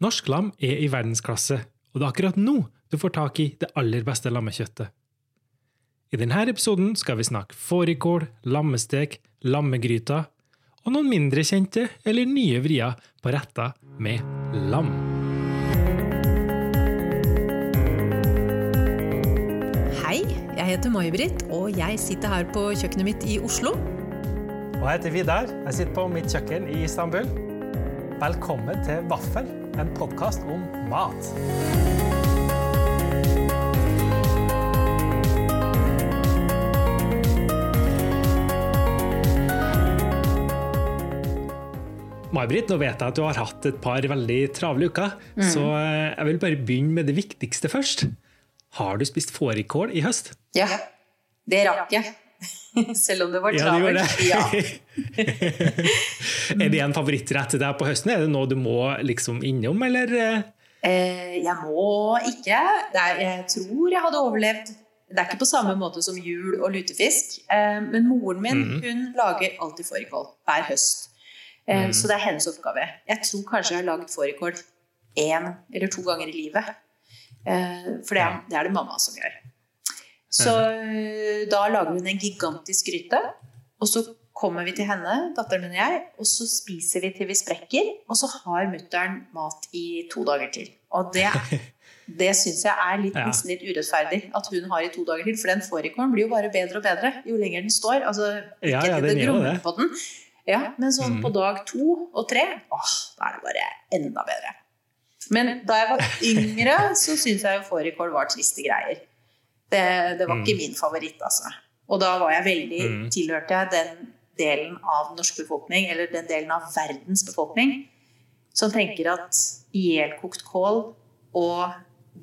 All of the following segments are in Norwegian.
Norsk lam er i verdensklasse, og det er akkurat nå du får tak i det aller beste lammekjøttet. I denne episoden skal vi snakke fårikål, lammestek, lammegryter og noen mindre kjente eller nye vrier på retter med lam. Hei, jeg heter May-Britt, og jeg sitter her på kjøkkenet mitt i Oslo. Og jeg heter Vidar. Jeg sitter på mitt kjøkken i Istanbul. Velkommen til Vaffel, en podkast om mat. May-Britt, nå vet jeg at du har hatt et par veldig travle uker, så eh, jeg vil bare begynne med det viktigste først. Har du spist fårikål i høst? Ja, det rakk jeg. Selv om det var Ja, du det. Ja. er det en favorittrett til deg på høsten? Er det noe du må liksom innom, eller? eh? Jeg må ikke. Det jeg tror jeg hadde overlevd. Det er ikke på samme måte som jul og lutefisk. Eh, men moren min mm. hun lager alltid fårikål hver høst. Eh, Mhm. Så det er hennes oppgave. Jeg tror kanskje jeg har laget fårikål én eller to ganger i livet. Eh, for det er, det er det mamma som gjør. Så eh, da lager hun en gigantisk gryte, og så kommer vi til henne, datteren min og jeg, og så spiser vi til vi sprekker, og så har mutter'n mat i to dager til. Og det, det syns jeg er litt, nesten litt urettferdig at hun har i to dager til, for den fårikålen blir jo bare bedre og bedre jo lenger den står. Altså, ikke ja, ja, det grumler på den. Ja, men sånn Mm. på dag to og tre, åh, da er det bare enda bedre. Men da jeg var yngre, så syntes jeg jo fårikål var triste greier. Det, det var Mm. ikke min favoritt, altså. Og da var jeg veldig, Mm. tilhørte jeg den delen av norsk befolkning, eller den delen av verdens befolkning, som tenker at ihjelkokt kål og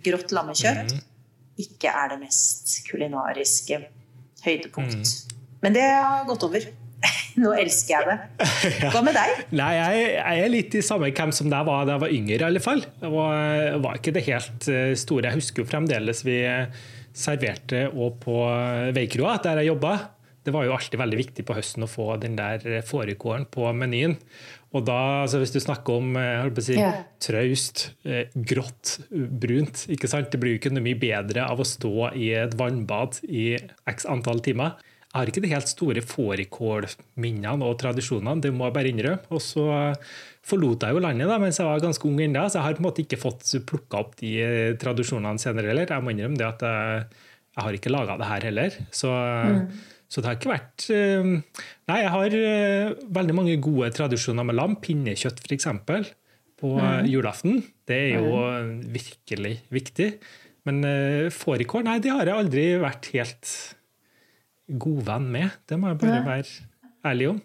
grått lammekjøtt mm. ikke er det mest kulinariske høydepunkt. Mm. Men det har gått over. Nå elsker jeg det. Hva med deg? Nei, jeg, jeg er litt i samme hvem som deg var da jeg var yngre, i alle fall. Det var, var ikke det helt eh, store. Jeg husker jo fremdeles vi serverte og på Veikroa, der jeg jobba. Det var jo alltid veldig viktig på høsten å få den der fårikålen på menyen. Og da, altså hvis du snakker om eh, si, yeah. traust, eh, grått, brunt ikke sant? Det blir jo ikke noe mye bedre av å stå i et vannbad i x antall timer. Jeg har ikke de helt store fårikålminnene og tradisjonene, det må jeg bare innrømme. Og så forlot jeg jo landet da, mens jeg var ganske ung ennå, så jeg har på en måte ikke fått plukka opp de eh, tradisjonene senere heller. Jeg må innrømme det at jeg, jeg har ikke laga det her heller. Så, så det har ikke vært eh, Nei, jeg har eh, veldig mange gode tradisjoner med lam. Pinnekjøtt, f.eks. På mm. julaften. Det er jo virkelig viktig. Men uh, fårikål, nei, det har jeg aldri vært helt god venn med. Det må jeg bare være ærlig om.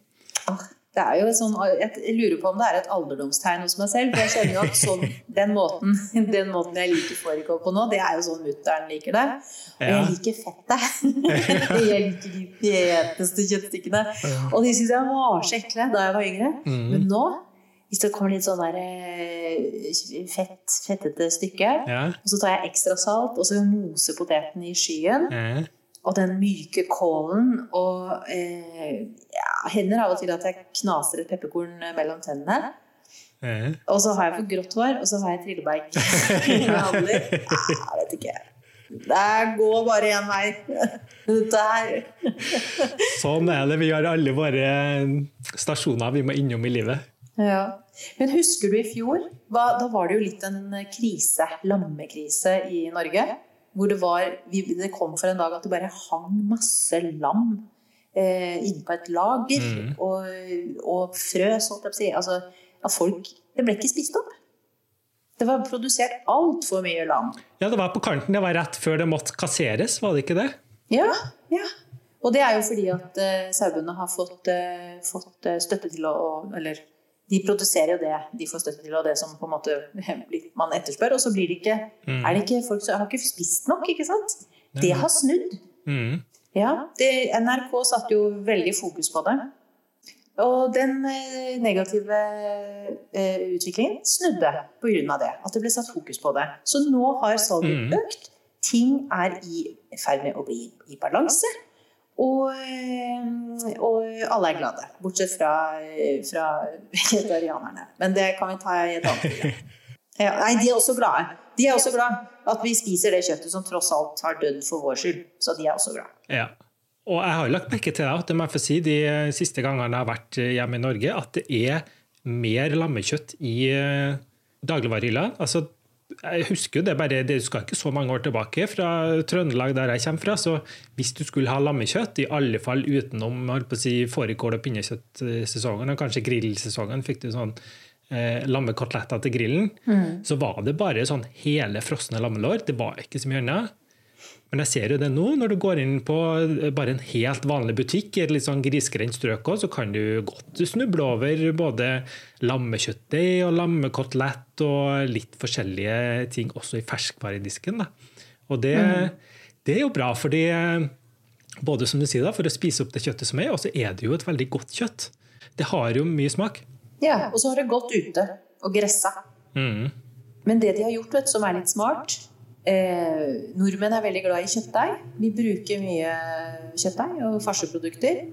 Det er jo et sånn, jeg lurer på om det er et alderdomstegn hos meg selv. For jeg kjenner jo at sånn, den, måten, den måten jeg liker fårikål på nå, det er jo sånn mutter'n liker det. Og jeg liker fettet. jeg liker de feteste kjøttstykkene. Og de syns jeg var så ekle da jeg var yngre. Mm. Men nå, hvis det kommer litt sånn der eh, fett, fettete stykke, Ja. og så tar jeg ekstra salt, og så moser poteten i skyen. Og den myke kålen og eh, ja, hender av og til at jeg knaser et pepperkorn mellom tennene. eh. Og så har jeg for grått hår, og så har jeg trilleberg. Ja, jeg vet ikke. Det går bare én vei. Dette her. Sånn er det. Vi har alle våre stasjoner vi må innom i livet. Ja. Men husker du i fjor? Da var det jo litt en krise, lammekrise i Norge. Hvor det var Det kom for en dag at det bare hang masse lam eh, inne på et lager. Mm. Og, og frøs, holdt jeg på å si. Altså, at folk Det ble ikke spist opp. Det var produsert altfor mye lam. Ja, det var på kanten. Det var rett før det måtte kasseres, var det ikke det? Ja, ja. Og det er jo fordi at uh, sauebøndene har fått, eh, fått eh, støtte til å Eller de produserer jo det de får støtte til, og det som på en måte man etterspør. Og så blir det ikke, Mm. er det ikke folk som har ikke spist nok, ikke sant? Det har snudd. Mm. Ja, det, NRK satte jo veldig fokus på det. Og den eh, negative eh, utviklingen snudde pga. det. At det ble satt fokus på det. Så nå har salget Mm. økt. Ting er i ferd med å bli i balanse. Og, eh, og alle er glade. Bortsett fra, fra vegetarianerne. Men det kan vi ta i et annet. Ja, nei, de er også glade. De er også glad at vi spiser det kjøttet som tross alt har dødd for vår skyld. Så de er også glade. Ja. Og jeg har lagt merke til at det må jeg få si, de siste gangene jeg har vært hjemme i Norge, at det er mer lammekjøtt i eh, dagligvarehylla. Altså, jeg husker jo det bare, det skal ikke så mange år tilbake fra Trøndelag, der jeg kommer fra. Så hvis du skulle ha lammekjøtt, i alle fall utenom si, fårikål- og pinnekjøttsesongen, og kanskje grillsesongen, fikk du sånn eh, lammekoteletter til grillen, mm. så var det bare sånn hele frosne lammelår. Det var ikke så mye annet. Men jeg ser jo det nå, når du går inn på bare en helt vanlig butikk i et litt sånn grisgrendt strøk, så kan du godt snuble over både lammekjøttdeig og lammekotelett og litt forskjellige ting også i ferskvaredisken. Da. Og det, mm. det, er jo bra, fordi både som du sier da, for å spise opp det kjøttet som er, og så er det jo et veldig godt kjøtt. Det har jo mye smak. Ja, og så har det gått ute og gressa. Mm. Men det de har gjort, vet, som er litt smart, Eh, nordmenn er veldig glad i kjøttdeig. Vi bruker mye kjøttdeig og farseprodukter.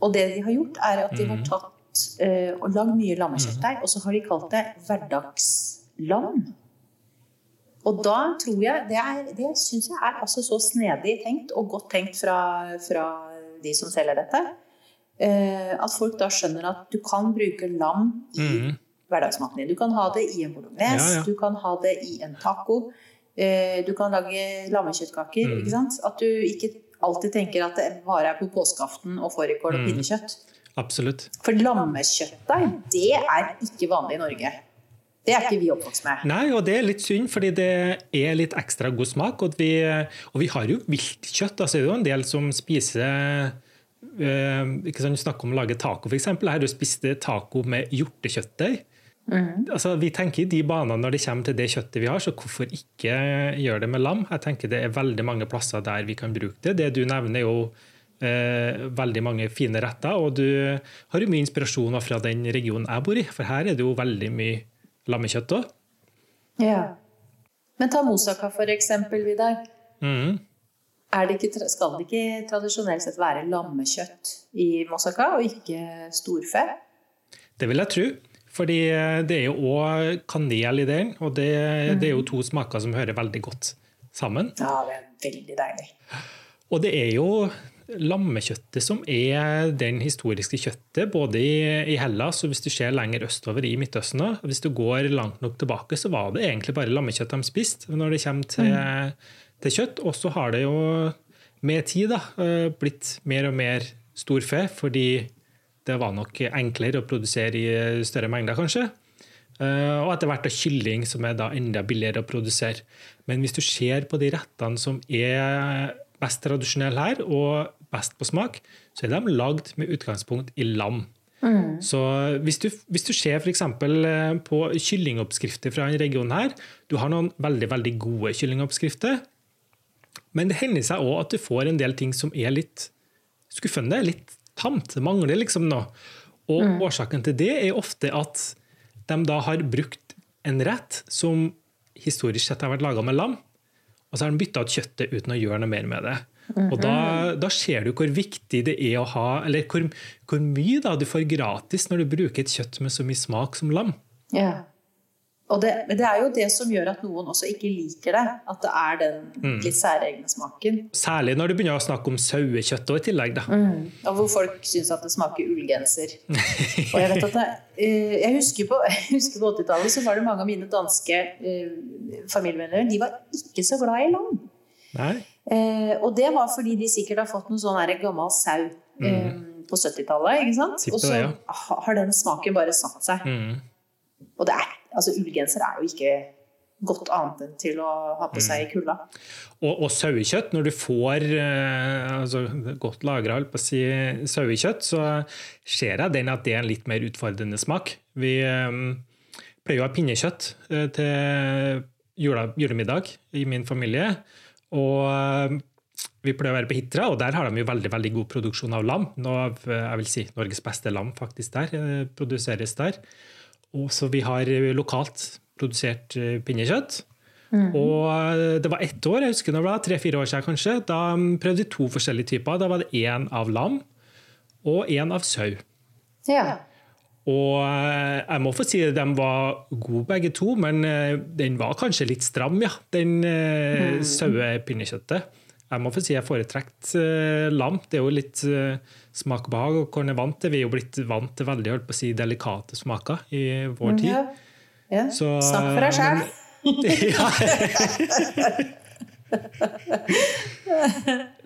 Og det de har gjort, er at de har mm. tatt eh, og lagd mye lammekjøttdeig, og så har de kalt det hverdagslam. Og da tror jeg Det, er, det syns jeg er altså så snedig tenkt, og godt tenkt fra, fra de som selger dette, eh, at folk da skjønner at du kan bruke lam i mm. hverdagsmaten din. Du kan ha det i en bolognese, ja, ja. du kan ha det i en taco. Eh, du kan lage lammekjøttkaker. Mm. ikke sant? At du ikke alltid tenker at det bare er på påskeaften og fårikål og mm. pinnekjøtt. Absolutt. For lammekjøttdeig, det er ikke vanlig i Norge. Det er ikke vi oppvokst med. Nei, og det er litt synd, fordi det er litt ekstra god smak. Og vi, og vi har jo viltkjøtt. Altså, det er jo en del som spiser øh, ikke sånn, Snakk om å lage taco, f.eks. Her har spiste spist taco med hjortekjøttdeig. Mm. Altså, vi tenker i de banene når det kommer til det kjøttet vi har, så hvorfor ikke gjøre det med lam? Jeg tenker Det er veldig mange plasser der vi kan bruke det. Det du nevner, er jo eh, veldig mange fine retter. Og du har jo mye inspirasjon fra den regionen jeg bor i, for her er det jo veldig mye lammekjøtt òg. Ja. Men ta moussaka for eksempel, Vidar. Mm. Det ikke, skal det ikke tradisjonelt sett være lammekjøtt i moussaka, og ikke storfe? Det vil jeg tro. Fordi eh, det er jo òg kanel i den, og det, det, er jo to smaker som hører veldig godt sammen. Ja, det er veldig deilig. Og det er jo lammekjøttet som er den historiske kjøttet, både i, i Hellas og hvis du ser lenger østover i Midtøsten. Hvis du går langt nok tilbake, så var det egentlig bare lammekjøtt de spiste når det kommer til, mm. til kjøtt. Og så har det jo med tid da, eh, blitt mer og mer storfe, fordi det var nok enklere å produsere i større mengder, kanskje. Eh, og etter hvert kylling, som er da enda billigere å produsere. Men hvis du ser på de rettene som er best tradisjonelle her, og best på smak, så er de lagd med utgangspunkt i lam. Mm. Så hvis du, hvis du ser f.eks. Eh, på kyllingoppskrifter fra denne regionen her, du har noen veldig, veldig gode kyllingoppskrifter, men det hender seg òg at du får en del ting som er litt skuffende, litt tamt. Det mangler liksom noe. Og mm. årsaken til det er ofte at de da har brukt en rett som historisk sett har vært laga med lam, og så har de bytta ut kjøttet uten å gjøre noe mer med det. Og da, mhm. da, ser du hvor viktig det er å ha Eller hvor, hvor mye da du får gratis når du bruker et kjøtt med så mye smak som lam. Ja. Og det, det, er jo det som gjør at noen også ikke liker det. At det er den mm. litt særegne smaken. Særlig når du begynner å snakke om sauekjøtt i tillegg. Da. Mm. Og hvor folk syns at det smaker ullgenser. og jeg vet at det, eh, jeg husker på, på 80-tallet så var det mange av mine danske eh, familiemedlemmer de var ikke så glad i lam. Eh, og det var fordi de sikkert har fått noe sånn gammel sau mm. på 70-tallet. Og så har den smaken bare satt seg. Mm. Og det er altså Ullgenser er jo ikke godt annet enn til å ha på seg i mm. kulda. Og, og sauekjøtt, når du får eh, altså, godt lagra si, sauekjøtt, så ser jeg den at det er en litt mer utfordrende smak. Vi eh, pleier å ha pinnekjøtt eh, til jula, julemiddag i min familie. Og eh, vi pleier å være på Hitra, og der har de jo veldig veldig god produksjon av lam. Noe av jeg vil si, Norges beste lam faktisk der, eh, produseres der. Og så vi har lokalt produsert eh, pinnekjøtt. Mm. Og eh, det var ett år, jeg husker det var tre-fire år siden kanskje, da prøvde vi to forskjellige typer. Da var det én av lam og én av sau. Ja. Og eh, jeg må få si at de var gode begge to, men eh, den var kanskje litt stram, ja. Den mm. sauepinnekjøttet. Jeg må få si jeg foretrekker uh, lam. Det er jo litt uh, smak og behag. og er vant til. Vi er jo blitt vant til veldig holdt på å si, delikate smaker i vår tid. Ja. ja. Snakk for deg sjøl.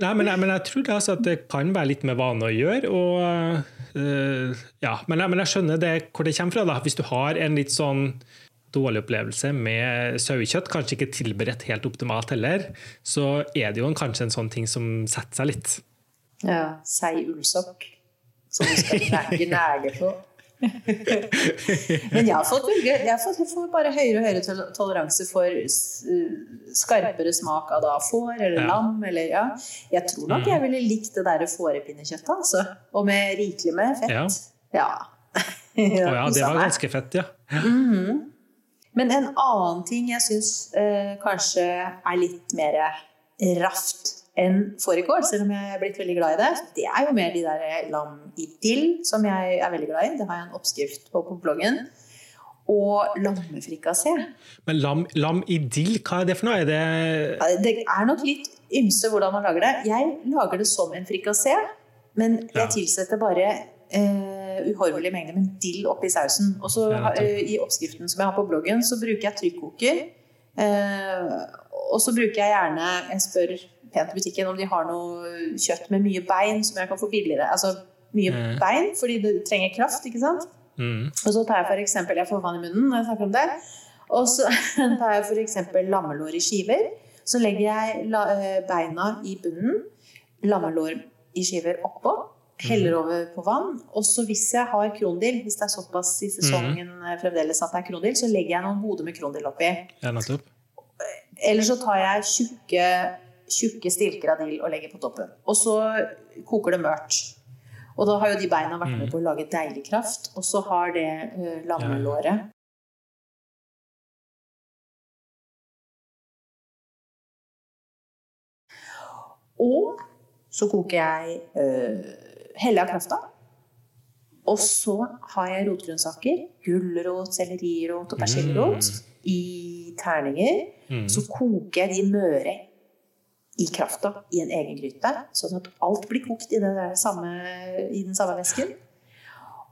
Nei, men, men, jeg tror det, altså, at det kan være litt med vane å gjøre. og Uh, ja, men, men, jeg skjønner det, hvor det kommer fra. Da. Hvis du har en litt sånn dårlig opplevelse med sauekjøtt, kanskje ikke tilberedt helt optimalt heller, så er det jo en, kanskje en sånn ting som setter seg litt. Ja. Seig ullsokk som du skal gnage på. Men jeg har fått, jeg har fått, jeg får bare høyere og høyere toleranse for skarpere smak av da får eller ja. lam. Eller, ja. Jeg tror nok jeg mm. ville likt det der fårepinnekjøttet, altså. Og med rikelig med fett. Ja. ja. oh, ja det var ganske fett, ja. Mm -hmm. Men en annen ting jeg syns eh, kanskje er litt mer raft enn fårikål, selv om jeg er blitt veldig glad i det. Det er jo mer de der lam i dill som jeg er veldig glad i. Det har jeg en oppskrift på på bloggen. Og lammefrikassé. Men lam, lam, i dill, hva er det for noe? Er det Det er nok litt ymse hvordan man lager det. Jeg lager det som en frikassé, men jeg tilsetter bare uh, uhorvelig mengde med dill oppi sausen. Og så uh, i oppskriften som jeg har på bloggen, så bruker jeg trykkoker. Uh, og så bruker jeg gjerne Jeg spør pent i butikken om de har noe kjøtt med mye bein som jeg kan få billigere. Altså mye mm. bein, fordi det trenger kraft, ikke sant? Mm. Og så tar jeg for eksempel Jeg får vann i munnen når jeg snakker om det. Og så tar jeg f.eks. lammelår i skiver. Så legger jeg eh, beina i bunnen, lammelår i skiver oppå, heller mm. over på vann. Og så hvis jeg har krondill, hvis det er såpass i sesongen mm. fremdeles at det er krondill, så legger jeg noen hoder med krondill oppi. Ja, Eller så tar jeg tjukke tjukke dill og legger på toppen. Og så koker det mørkt. Og da har jo de beina vært med mm. på å lage deilig kraft. Og så har det uh, lammelåret Og så koker jeg uh, helle av krafta. Og så har jeg rotgrønnsaker. Gulrot, sellerirot og persillerot mm. i terninger. Mm. Så koker jeg de møre i krafta i en egen gryte, sånn at alt blir kokt i, samme, i den samme væsken.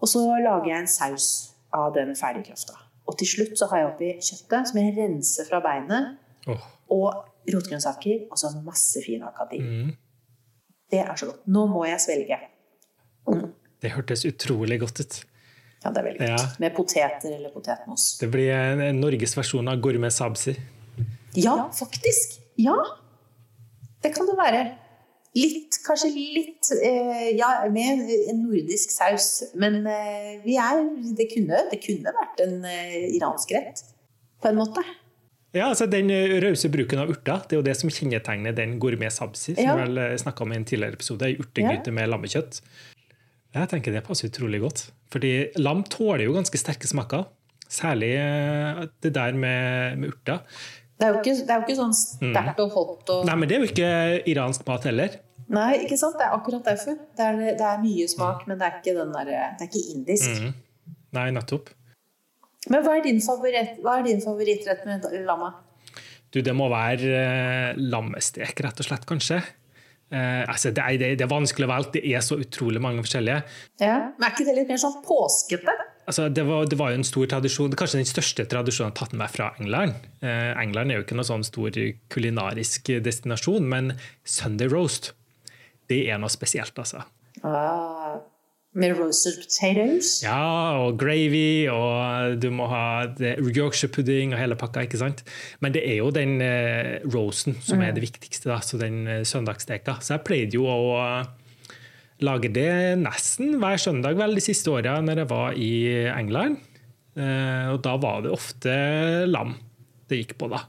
Og så lager jeg en saus av den ferdige krafta. Og til slutt så har jeg oppi kjøttet, som jeg renser fra beinet, oh. og rotgrønnsaker, og så masse fin akadi. Mm. Det er så godt. Nå må jeg svelge. Det hørtes utrolig godt ut. Ja, det er veldig godt. Ja. Med poteter eller potetmos. Det blir en, en Norges versjon av gourmet sabzi. Ja, faktisk. Ja. Det kan det være. Litt, kanskje litt eh, Ja, med en nordisk saus. Men eh, vi er det kunne, det kunne vært en eh, iransk rett, på en måte. Ja, altså Den rause bruken av urter det er jo det som kjennetegner den gourmet sabzi, som ja. vel snakka om i en tidligere episode. Urtegryte ja. med lammekjøtt. Jeg tenker det passer utrolig godt. Fordi lam tåler jo ganske sterke smaker. Særlig det der med, med urter. Det er ikke, det er jo ikke sånn sterkt og hot og Nei, men det er jo ikke iransk mat heller. Nei, ikke sant? Det er akkurat derfor. Det er, det er mye smak, mm. men det er ikke, den der, det er ikke indisk. Mm. Nei, nettopp. Men hva er din, favoritt, hva er din favorittrett med lamma? Du, det må være eh, lammestek, rett og slett, kanskje. Uh, altså, det, er, det, er, vanskelig å velge. Det er så utrolig mange forskjellige. Ja, Men er ikke det litt mer sånn påskete? altså, det, var, det, var, jo en stor tradisjon, kanskje den største tradisjonen jeg har tatt med fra England. Eh, England er jo ikke noen sånn stor kulinarisk destinasjon, men Sunday roast det er noe spesielt, altså. Ah, med roasted potatoes? Ja, og gravy, og du må ha Yorkshire pudding og hele pakka. ikke sant? Men det er jo den eh, roasten som mm. er det viktigste, da, så den eh, søndagssteka. Så jeg pleide jo å lage det nesten hver søndag vel de siste åra når jeg var i England. Uh, og da var det ofte lam det gikk på, da.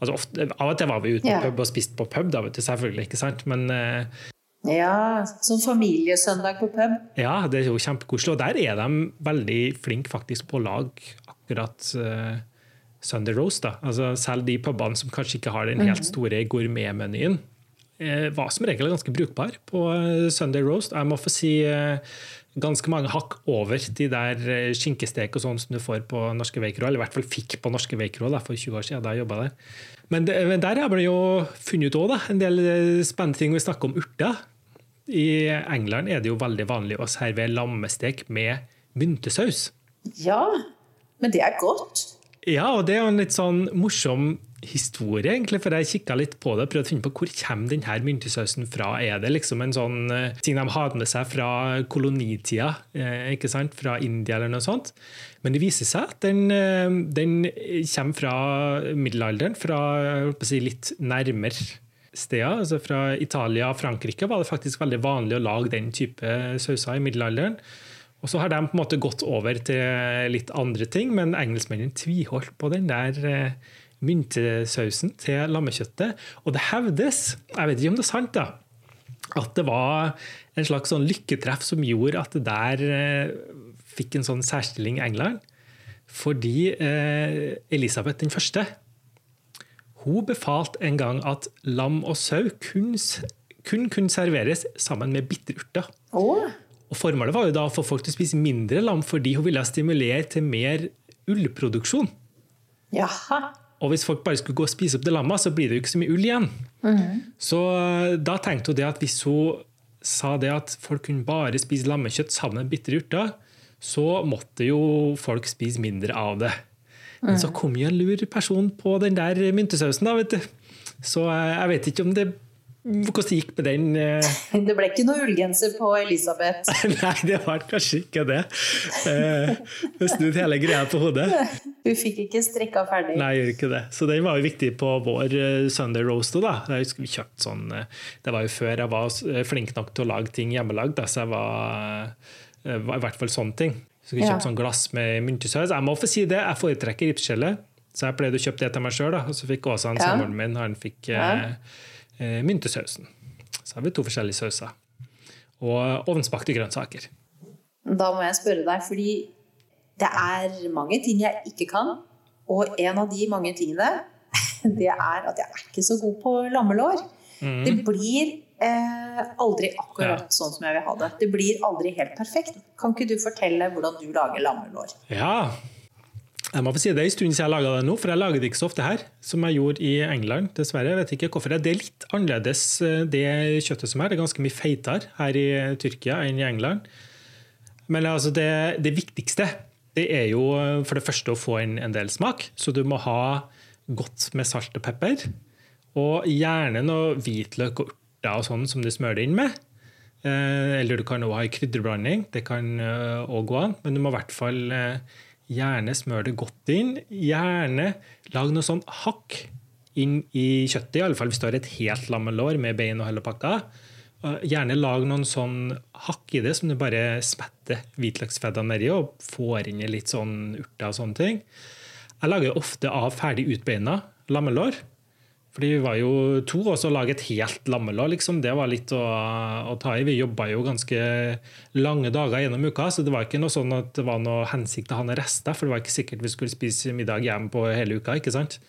Altså ofte, av og til var vi ute på yeah. pub og spiste på pub, da, vet du, selvfølgelig, ikke sant? Men eh, ja, sånn familiesøndag på pub? Ja, det er jo kjempekoselig. Og der er de veldig flinke faktisk på å lage akkurat uh, Sunday roast. da. Altså Selv de pubene som kanskje ikke har den helt mhm. store gourmetmenyen, var som regel ganske brukbar på Sunday roast. Jeg må få si ganske mange hakk over de der skinkestek og sånn som du får på norske Veikro, eller i hvert fall fikk på norske Veikro for 20 år siden da jeg jobba der. Men, det, men der har vi jo funnet ut også, en del spennende ting. Vi snakker om urter. I England er det jo veldig vanlig å servere lammestek med myntesaus. Ja, men det er godt. Ja, og det er jo en litt sånn morsom historie, egentlig, for jeg kikka litt på det og prøvde å finne på hvor kommer denne myntesausen fra. Er det liksom en sånn uh, ting de hadde med seg fra kolonitida, uh, ikke sant? fra India eller noe sånt? Men det viser seg at den, uh, den kommer fra middelalderen, fra si, litt nærmere steder. altså Fra Italia og Frankrike var det faktisk veldig vanlig å lage den type sauser i middelalderen. Og så har de på en måte gått over til litt andre ting, men engelskmennene tviholdt på den der myntesausen til lammekjøttet. Og det hevdes, jeg vet ikke om det er sant, da, at det var en slags sånn lykketreff som gjorde at det der eh, fikk en sånn særstilling i England. Fordi eh, Elisabeth den første hun befalte en gang at lam og sau kun, kun kunne serveres sammen med bitterurter. Oh. Og Formålet var jo da å få folk til å spise mindre lam, fordi hun ville stimulere til mer ullproduksjon. Jaha. Og hvis folk bare skulle gå og spise opp det lammet, så blir det jo ikke så mye ull igjen. Mm. Så eh, da tenkte hun det at hvis hun sa det at folk kunne bare spise lammekjøtt sammen med bitre urter, så måtte jo folk spise mindre av det. Men så kom jo en lur person på den der myntesausen, da, vet du. Så eh, jeg vet ikke om det hvordan det gikk med den? Eh? Det ble ikke noe ullgenser på Elisabeth? Nei, det var kanskje ikke det. Eh, snudde hele greia på hodet. Hun fikk ikke strikka ferdig. Nei, gjør ikke det. Så den var jo viktig på vår eh, Sunday roast. Da. Jeg husker vi kjøpte sånn, Det var jo før jeg var flink nok til å lage ting hjemmelagd, så jeg var, var, i hvert fall sånne ting. Så vi kjøpte ja. sånn glass med myntesaus. Jeg må få si det, jeg foretrekker ripsskjellet. Så jeg pleide å kjøpe det til meg sjøl. Og så fikk Åsa, ja. samboeren min, han fikk ja. eh, myntesausen. Så har vi to forskjellige sauser. Og ovnsbakte grønnsaker. Da må jeg spørre deg, fordi det er mange ting jeg ikke kan. Og en av de mange tingene, det er at jeg er ikke så god på lammelår. Mm. Det blir eh, aldri akkurat ja. sånn som jeg vil ha det. Det blir aldri helt perfekt. Kan ikke du fortelle hvordan du lager lammelår? Ja, jeg må få si Det er en stund siden jeg laga det nå, for jeg lager det ikke så ofte her som jeg gjorde i England. dessverre. Jeg vet ikke hvorfor. Det er litt annerledes, eh, det kjøttet som er. Det er ganske mye feitere her i Tyrkia enn i England. Men altså det, det, viktigste det er jo eh, for det første å få inn en del smak. Så du må ha godt med salt og pepper. Og gjerne noe hvitløk og urter og sånn som du smører det inn med. Eh, eller du kan òg ha en krydderblanding. Det kan òg gå an. Men du må i hvert fall Gjerne smør det godt inn. Gjerne lag noe sånn hakk inn i kjøttet, i alle fall hvis du har et helt lammelår med bein og hele pakka. Gjerne lag noen sånn hakk i det som du bare smetter hvitløksfedda nedi og får inn i litt sånn urter og sånne ting. Jeg lager ofte av ferdig utbeina lammelår. Fordi vi var jo to, og så lage et helt lammelår, liksom, det var litt å, å ta i. Vi jobba jo ganske lange dager gjennom uka, så det var ikke noe sånn at det var noe hensikt å ha noen rester, for det var ikke sikkert vi skulle spise middag hjemme på hele uka. ikke sant?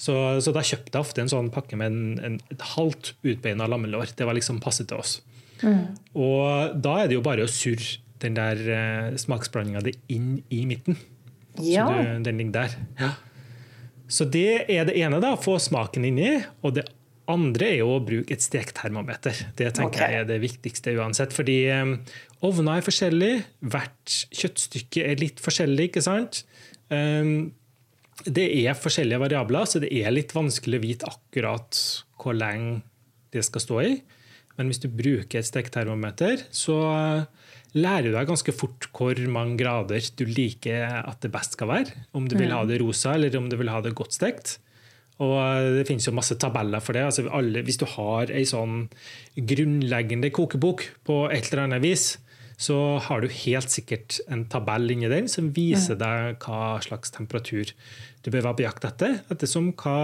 Så, så da kjøpte jeg ofte en sånn pakke med en, en, et halvt utbeina lammelår. Det var liksom passe til oss. Mm. Og da er det jo bare å surre den der uh, smaksblandinga inn i midten. Ja. Så du, den ligger der. Ja. Så det er det ene, da, få smaken inni. Og det andre er jo å bruke et stektermometer. Det tenker okay. jeg er det viktigste uansett. Fordi ovner er forskjellige, hvert kjøttstykke er litt forskjellig. ikke sant? Det er forskjellige variabler, så det er litt vanskelig å vite akkurat hvor lenge det skal stå i. Men hvis du bruker et stektermometer, så lærer du deg ganske fort hvor mange grader du liker at det best skal være. Om du vil ha det rosa eller om du vil ha det godt stekt. Og Det finnes jo masse tabeller for det. Altså alle, hvis du har ei sånn grunnleggende kokebok på et eller annet vis, så har du helt sikkert en tabell inni den som viser deg hva slags temperatur du bør være på jakt etter, ettersom hva,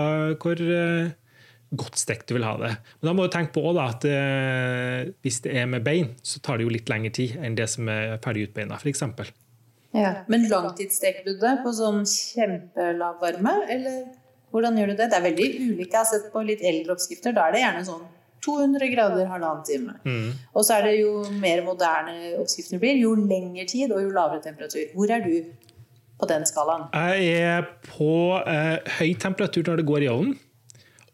hvor eh, godt stekt du vil ha det. Men da må du tenke på da, at eh, hvis det er med bein, så tar det jo litt lengre tid enn det som er ferdig utbeina, f.eks. Ja. Men langtidssteker du det på sånn kjempelav varme, eller hvordan gjør du det? Det er veldig ulike. Jeg har sett på litt eldre oppskrifter. Da er det gjerne sånn 200 grader halvannen time. Mm. Og så er det jo mer moderne oppskriftene blir, jo lengre tid og jo lavere temperatur. Hvor er du på den skalaen? Jeg er på eh, høy temperatur når det går i ovnen.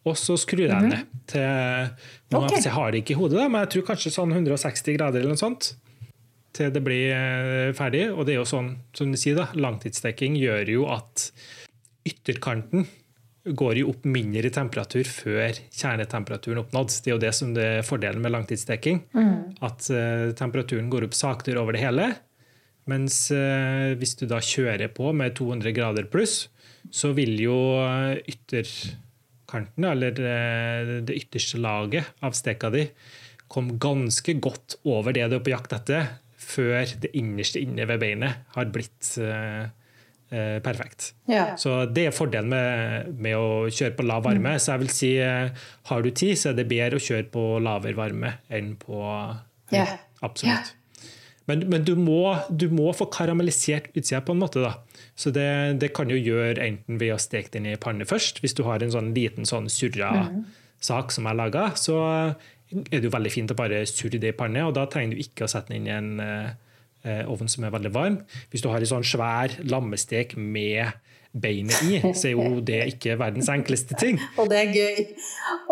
Og så skrur jeg ned til nå, Ok. Jeg har det ikke i hodet, da, men jeg tror kanskje sånn 160 grader eller noe sånt. Til det blir eh, ferdig. Og det er jo sånn, som du sier, da, langtidsstekking gjør jo at ytterkanten går jo opp mindre i temperatur før kjernetemperaturen er oppnådd. Det er jo det som er fordelen med langtidsstekking. At uh, temperaturen går opp saktere over det hele. Mens uh, hvis du da kjører på med 200 grader pluss, så vil jo eh, ytterkanten, eller eh, det ytterste laget av steka di, kom ganske godt over det du er på jakt etter, før det innerste inne ved beinet har blitt eh, perfekt. Ja. Så det er fordelen med, med å kjøre på lav varme. Så jeg vil si, har du tid, så er det bedre å kjøre på lavere varme enn på høy. Ja. Absolutt. Men, men du, må, du må få karamellisert utsida på en måte. da. Så det, det kan du gjøre enten ved å steke den i panne først. Hvis du har en sånn liten sånn surra sak som jeg laga, så er det jo veldig fint å bare surre det i panne. og Da trenger du ikke å sette den inn i en eh, ovn som er veldig varm. Hvis du har en sånn svær lammestek med beinet i, så er jo det ikke verdens enkleste ting. Og det er gøy.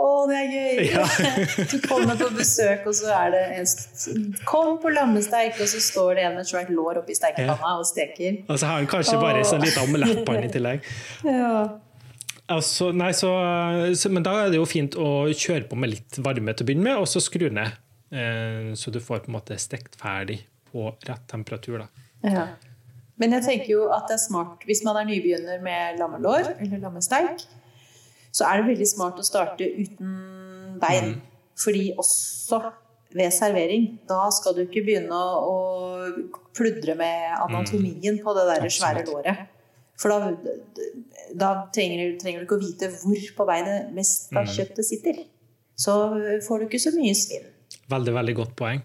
Å, det er gøy! Ja. Du kommer på besøk, og så er det en Kom på lammesteik, og så står det en med svært lår oppi stekepanna og steker. Og så har han kanskje bare en sånn liten omelettpanne i tillegg. Ja. Altså, nei, så, så, men da er det jo fint å kjøre på med litt varme til å begynne med, og så skru ned. Eh, så du får på en måte stekt ferdig på rett temperatur. Da. Ja. Men jeg tenker jo at det er smart hvis man er nybegynner med lammelår eller lammesteik, så er det veldig smart å starte uten bein. Fordi også ved servering, da skal du ikke begynne å pludre med anatomien på det der svære låret. For da, da trenger, trenger du ikke å vite hvor på beinet mest av kjøttet sitter. Så får du ikke så mye svinn. Veldig, veldig godt poeng.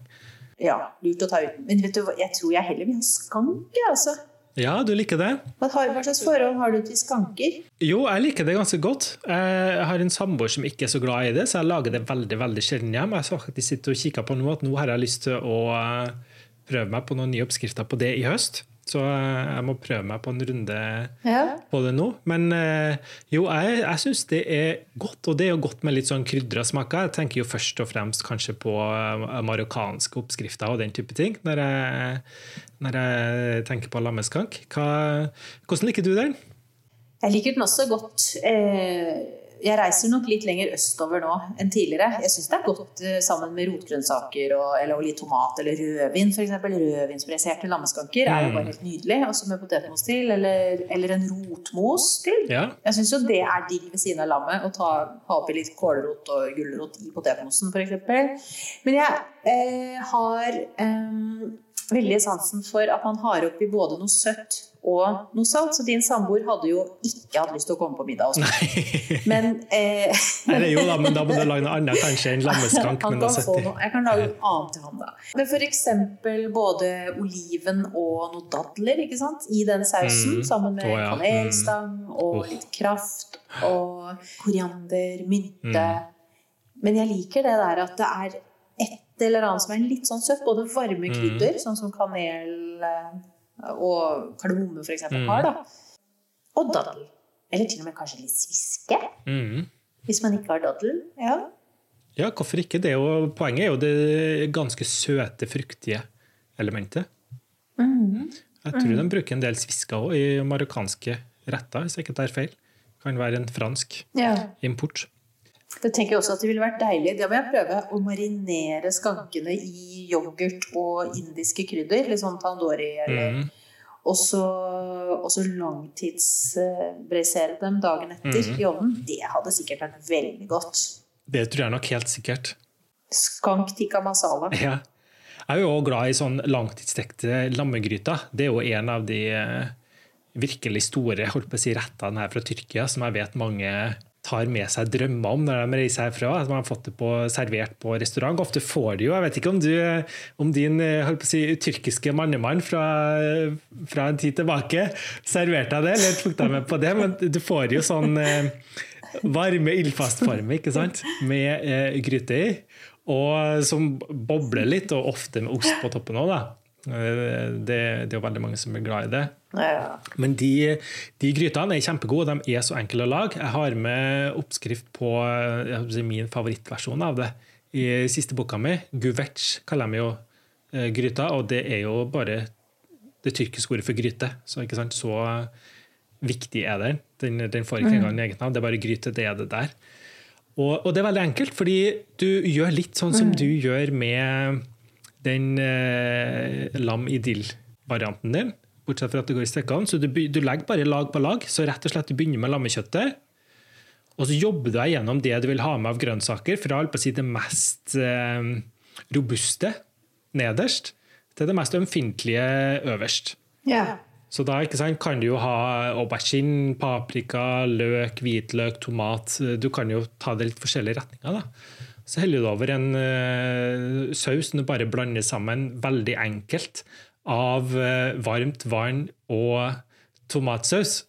Ja, lurt å ta ut. Men vet du hva, jeg tror jeg heller vil ha skanke, altså. Ja, du liker det? Hva, har, slags forhold har du til skanker? Jo, jeg liker det ganske godt. Jeg har en samboer som ikke er så glad i det, så jeg lager det veldig veldig sjelden hjem. Jeg så faktisk sitter og kikker på nå at nå har jeg lyst til å eh, prøve meg på noen nye oppskrifter på det i høst. Så eh, jeg må prøve meg på en runde Ja. på det nå. Men eh, jo, jeg, jeg syns det er godt, og det er jo godt med litt sånn krydra smaker. Jeg tenker jo først og fremst kanskje på eh, marokkanske oppskrifter og den type ting når jeg, når jeg tenker på lammeskank. Hva, hvordan liker du den? Jeg liker den også godt. Eh, Jeg reiser nok litt lenger østover nå enn tidligere. Jeg syns det er godt eh, sammen med rotgrønnsaker og, eller, og litt tomat eller rødvin, f.eks. Rødvinspresserte lammeskanker er jo bare helt nydelig. Også med potetmos til, eller, eller en rotmos til. Ja, Jeg syns jo det er digg ved siden av lammet å ta, ha oppi litt kålrot og gulrot i potetmosen f.eks. Men jeg eh, har eh, veldig sansen for at man har oppi både noe søtt og noe salt. Så din samboer hadde jo ikke hatt lyst til å komme på middag hos meg. Men eh, Eller jo da, men da må du lage noe annet kanskje enn lammeskank. han kan få noe. Jeg kan lage noe annet til han, da. Men f.eks. både oliven og noe dadler ikke sant? i den sausen, Mm. sammen med oh, ja. kanelstang og oh. litt kraft og koriander, mynte. Mm. Men jeg liker det der at det er et eller annet som er litt sånn søtt. Både varme Mm. krydder, sånn som kanel eh, og kardemomme f.eks. Mm. har, da. Og daddel. Eller til og med kanskje litt sviske, Mm. hvis man ikke har daddel. Ja. Ja, hvorfor ikke? Det jo, poenget er jo det ganske søte, fruktige elementet. Mm. Jeg tror de bruker en del svisker også i marokkanske retter, hvis jeg ikke tar feil. Kan være en fransk ja. import. Jeg tenker jeg også at det ville vært deilig Det må jeg prøve å marinere skankene i yoghurt og indiske krydder. Litt sånn tandori. Eller, Mm. Og så langtidsbrisere dem dagen etter mm. i ovnen. Det hadde sikkert vært veldig godt. Det tror jeg nok helt sikkert. Skank tikka masala. Ja. Jeg er jo glad i sånn langtidsstekte lammegryter. Det er jo en av de eh, virkelig store holdt på å si, rettene her fra Tyrkia som jeg vet mange tar med seg drømmer om når de reiser herfra. At man har fått det på, servert på restaurant. Ofte får de jo Jeg vet ikke om, du, om din eh, si, tyrkiske mannemann fra, fra en tid tilbake serverte deg det, eller tok deg med på det, men du får jo sånn eh, varme ildfastformer ikke sant? med eh, gryte i. Og som bobler litt, og ofte med ost på toppen òg. Det, det er veldig mange som er glad i det. Ja. Men de, de grytene er kjempegode, de er så enkle å lage. Jeg har med oppskrift på si, min favorittversjon av det i siste boka mi. Guvec kaller de jo eh, gryta, og det er jo bare det tyrkiske ordet for gryte. Så, så viktig er den. Den, den får ikke engang en egen navn, det er bare gryte. Det er det der. Og, og, det er veldig enkelt, fordi du gjør litt sånn som du gjør med den eh, lam i dill-varianten din. Bortsett fra at det går i stykkene. Så du, du, legger bare lag på lag. Så rett og slett du begynner med lammekjøttet. Og så jobber du deg gjennom det du vil ha med av grønnsaker, fra si det mest eh, robuste nederst til det mest ømfintlige øverst. Yeah. Så da sant, kan du jo ha aubergine, paprika, løk, hvitløk, tomat. Du kan jo ta det litt forskjellige retninger. da. Så heller du over en uh, saus som du bare blander sammen veldig enkelt av uh, varmt vann og tomatsaus.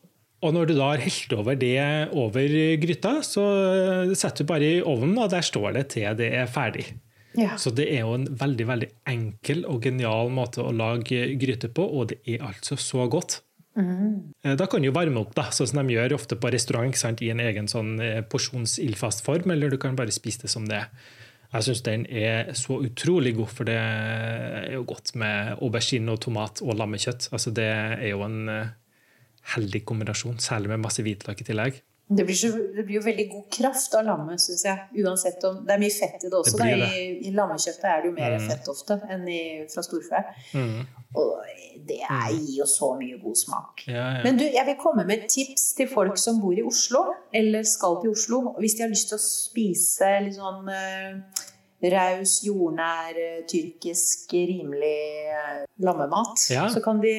Og når du da har helt over det over gryta, så uh, setter du bare i ovnen, og der står det til det er ferdig. Ja. Så det er jo en veldig veldig enkel og genial måte å lage gryte på, og det er altså så godt. Mm. Da kan du varme opp, da, sånn som de gjør ofte på restaurant, i en egen sånn eh, porsjonsildfast form, eller du kan bare spise det som det Jeg syns den er så utrolig god, for det er jo godt med aubergine og tomat og lammekjøtt. Altså, det er jo en eh, heldig kombinasjon, særlig med masse hvitløk i tillegg. Det blir, så, det blir, jo veldig god kraft av lammet, syns jeg. Uansett om Det er mye fett i det også. Det det. I, I, lammekjøttet er det jo mer mm. fett ofte enn i, fra storfe. Mm. Og det er, mm. gir jo så mye god smak. Ja, ja. Men du, jeg vil komme med tips til folk som bor i Oslo, eller skal til Oslo. Hvis de har lyst til å spise litt sånn uh, raus, jordnær, tyrkisk, rimelig eh, lammemat, ja. så kan de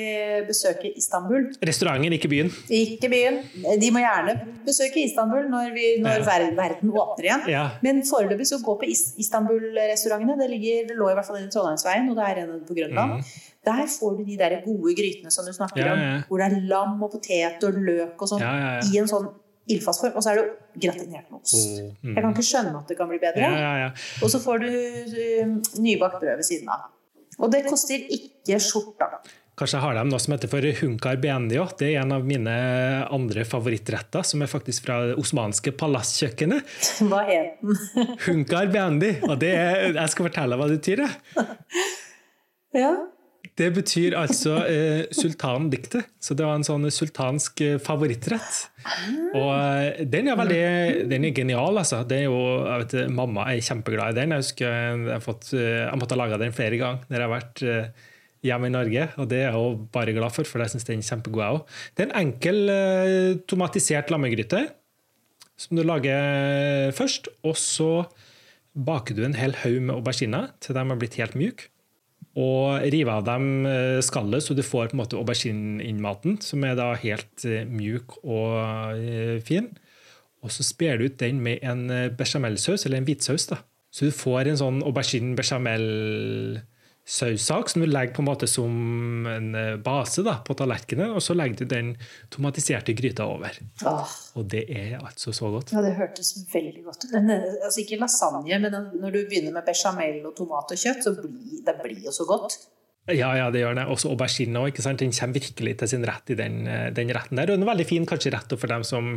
besøke Istanbul. Restauranten, ikke byen? Ikke byen. De må gjerne besøke Istanbul når, vi, når ja. verden åpner igjen. Ja. Men foreløpig så gå på Istanbul-restaurantene. Det, det, lå i hvert fall i Trondheimsveien, og det er en på Grønland. Mm. Der får du de der gode grytene som du snakker om, hvor det er lam og potet og løk og sånn, i en sånn ildfast form, og så er det gratinert med ost. Oh, mm. Jeg kan ikke skjønne at det kan bli bedre. Ja, ja, ja. Og så får du uh, nybakt brød ved siden av. Og det koster ikke skjorta. Kanskje jeg har dem noe som heter for hunkar bendio. Det er en av mine andre favorittretter, som er faktisk fra det osmanske palasskjøkkenet. Hva het den? hunkar bendi. Og det er, jeg skal fortelle hva det betyr. Ja. Det betyr altså eh, sultandiktet. Så det var en sånn sultansk eh, favorittrett. Og eh, den er veldig den er genial, altså. Det er jo, jeg vet, mamma er kjempeglad i den. Jeg husker jeg, har fått, eh, jeg måtte ha laga den flere ganger når jeg har vært eh, hjemme i Norge. Og det er jeg bare glad for, for jeg syns den er kjempegod, jeg òg. Det er en enkel eh, tomatisert lammegryte som du lager først. Og så baker du en hel haug med auberginer til de har blitt helt myke og rive av dem eh, skallet, så du får på en måte aubergineinnmaten, som er da helt eh, mjuk og eh, fin. Og så sper du ut den med en bechamelsaus, eller en hvitsaus. da. Så du får en sånn aubergine bechamel saussak som du legger på en måte som en eh, base da, på tallerkenen, og så legger du den tomatiserte gryta over. Åh. Og det er altså så godt. Ja, Det hørtes veldig godt ut. Altså ikke lasagne, men når du begynner med bechamel og tomat og kjøtt, så blir det blir jo så godt. Ja, ja, det gjør det. Også aubergine òg. Den kommer virkelig til sin rett i den, eh, den retten der. Og den er veldig fin kanskje rett for dem som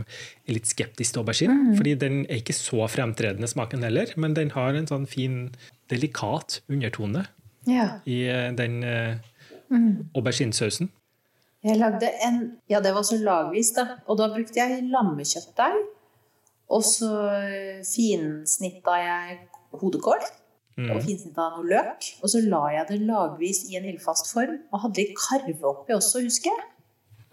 er litt skeptiske til aubergine. Mm. fordi den er ikke så fremtredende smaken heller, men den har en sånn fin, delikat undertone ja. i eh, den uh, mm. auberginesausen. Jeg lagde en Ja, det var så lagvis, da. Og da brukte jeg lammekjøttdeig. Og så eh, finsnitta jeg hodekål. Mm. Og finsnitta noe løk. Og så la jeg det lagvis i en ildfast form. Og hadde litt karve oppi også, husker jeg.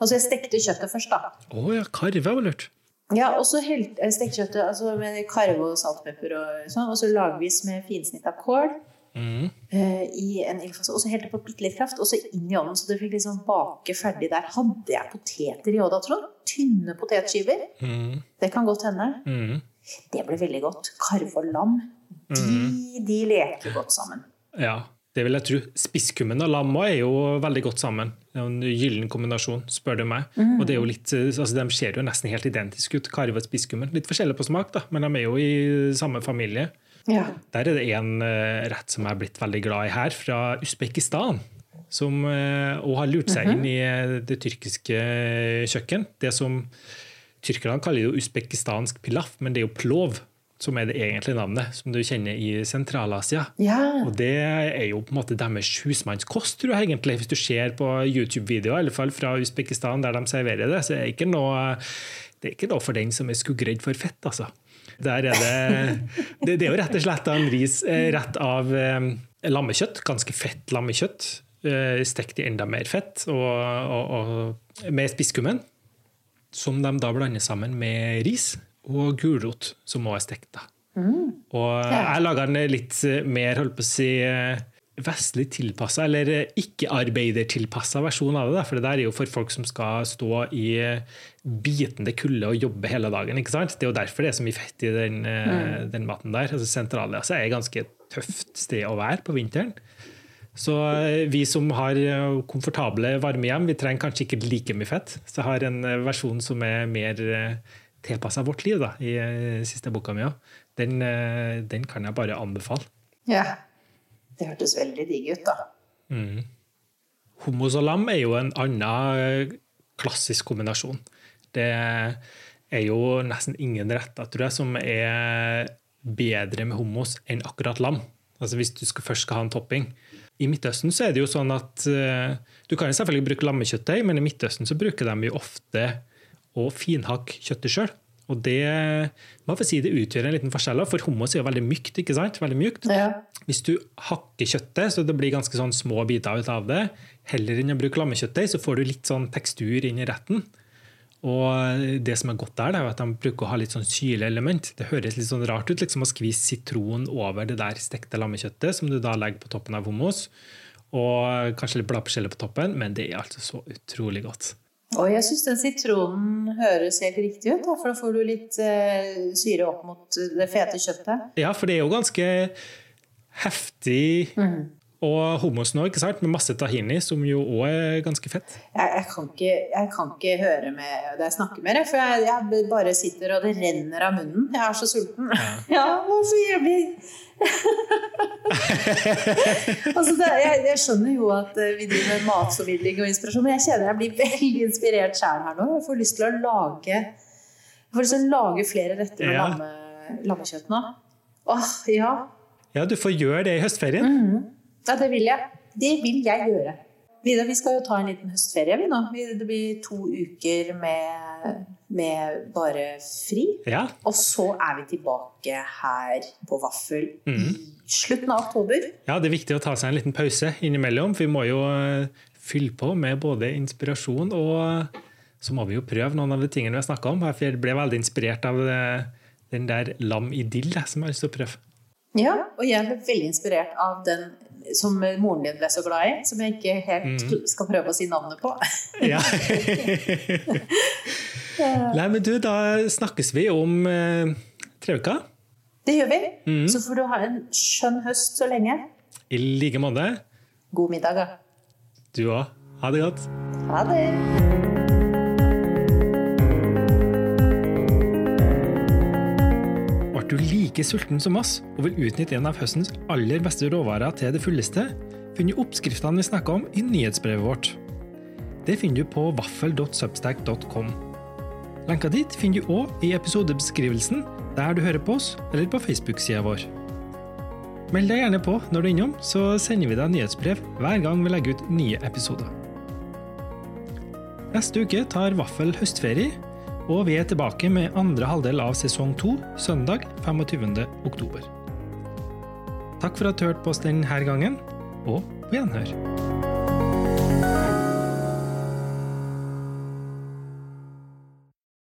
Altså jeg stekte kjøttet først, da. Å oh, ja, karve var lurt. Ja, og så stekte kjøttet altså med karve og saltpepper og sånn. Og så lagvis med finsnitta kål. Mm. Uh, i en ildfase. Og så helte på bitte litt kraft, og så inn i ovnen, så du fikk liksom bake ferdig der. Hadde jeg poteter i Odda, da, Trond? Tynne potetskiver. Mm. Det kan godt hende. Mm. Det ble veldig godt. Karve og lam, de, mm. de leker godt sammen. Ja. Det vil jeg tro. Spisskummen og lam er jo veldig godt sammen. Det er en gyllen kombinasjon, spør du meg. Mm. Og det er jo litt, altså De ser jo nesten helt identiske ut, karve og spisskummen. Litt forskjellig på smak, da, men de er jo i samme familie. Ja. Der er det en uh, rett som jeg er blitt veldig glad i her, fra Usbekistan. Som òg har lurt seg -hmm. inn i uh, det tyrkiske kjøkken. Det som Tyrkerne kaller jo usbekistansk pilaf, men det er jo plov som er det egentlige navnet, som du kjenner i Sentral-Asia. Ja. Og det er jo på en måte deres husmannskost, tror jeg egentlig. Hvis du ser på YouTube-videoer, i alle fall fra Usbekistan, der de serverer det, så er det ikke noe, det er ikke noe for den som er skuggredd for fett, altså. Der er det, det, det er jo rett og slett en ris eh, rett av eh, lammekjøtt, ganske fett lammekjøtt. Eh, stekt i enda mer fett, og, og, og med spisskummen. Som de da blander sammen med ris og gulrot, som også er stekt. Mm. Og jeg laga den litt mer holdt på å si, vestlig tilpassa, eller eh, ikke-arbeidertilpassa versjon av det. For det der er jo for folk som skal stå i bitende kulde og jobbe hele dagen. ikke sant? Det er jo derfor det er så mye fett i den, mm. den maten der. Altså Sentral-Asia er et ganske tøft sted å være på vinteren. Så vi som har komfortable varme hjem, vi trenger kanskje ikke like mye fett. Så jeg har en versjon som er mer tilpassa vårt liv da, i eh, siste boka mi òg, den, eh, den, kan jeg bare anbefale. Ja. Det hørtes veldig digg ut, da. Mm. Hummus og lam er jo en annen eh, klassisk kombinasjon. Det er jo nesten ingen retter tror jeg, som er bedre med hummus enn akkurat lam. Altså Hvis du skal, først skal ha en topping. I Midtøsten så er det jo sånn at uh, Du kan selvfølgelig bruke lammekjøttdeig, men i Midtøsten så bruker de jo ofte å finhakke kjøttet sjøl. Og det man får si det utgjør en liten forskjell, for hummus er jo veldig mykt. ikke sant? Veldig mykt. Ja. Hvis du hakker kjøttet så det blir ganske sånn små biter ut av det, heller enn å bruke lammekjøttdeig, så får du litt sånn tekstur inn i retten. Og det som er godt der, det er at de bruker å ha litt sånn syleelement. Det høres litt sånn rart ut liksom å skvise sitron over det der stekte lammekjøttet, som du da legger på toppen av hummus. Og kanskje litt bladpersilje på toppen, men det er altså så utrolig godt. Og jeg syns den sitronen høres helt riktig ut, da, for da får du litt eh, syre opp mot det fete kjøttet. Ja, for det er jo ganske heftig mm. Og hummus nå, ikke sant? med masse tahini, som jo òg er ganske fett. Jeg, jeg, kan ikke, jeg, kan ikke, høre med deg snakke mer, for jeg, jeg, bare sitter og det renner av munnen. Jeg er så sulten. Ja, ja så jævlig altså det, jeg, jeg, skjønner jo at eh, vi driver med matformidling og inspirasjon, men jeg kjenner jeg blir veldig inspirert sjøl her nå. Jeg får lyst til å lage Jeg får lyst til å lage flere retter med ja. lamme, lammekjøtt nå. Åh, ja. ja, du får gjøre det i høstferien. Mm -hmm. Ja, det vil jeg. Det vil jeg gjøre. Vidar, vi skal jo ta en liten høstferie, vi nå. Det blir to uker med, med bare fri. Ja. Og så er vi tilbake her på Vaffel mm. i slutten av oktober. Ja, det er viktig å ta seg en liten pause innimellom. For vi må jo eh, fylle på med både inspirasjon og så må vi jo prøve noen av de tingene vi har snakka om. Jeg ble veldig inspirert av eh, den der lam idyll som jeg har lyst til å prøve. Ja, og jeg ble veldig inspirert av den som moren din ble så glad i, som jeg ikke helt mm. skal prøve å si navnet på. ja. Nei, men du, da snakkes vi om eh, tre uker. Det gjør vi. Mm. Så får du ha en skjønn høst så lenge. I like måte. God middag, da. Du òg. Ha det godt. Ha det. Du like sulten som oss og vil utnytte en av høstens aller beste råvarer til det fulleste, finner du oppskriftene vi snakker om i nyhetsbrevet vårt. Det finner du på vaffel.substack.com. Lenka dit finner du òg i episodebeskrivelsen der du hører på oss, eller på Facebook-sida vår. Meld deg gjerne på når du er innom, så sender vi deg nyhetsbrev hver gang vi legger ut nye episoder. Neste uke tar Vaffel høstferie, og vi er tilbake med andre halvdel av sesong to søndag 25. oktober. Takk for at du hørte på oss denne gangen, og på gjenhør.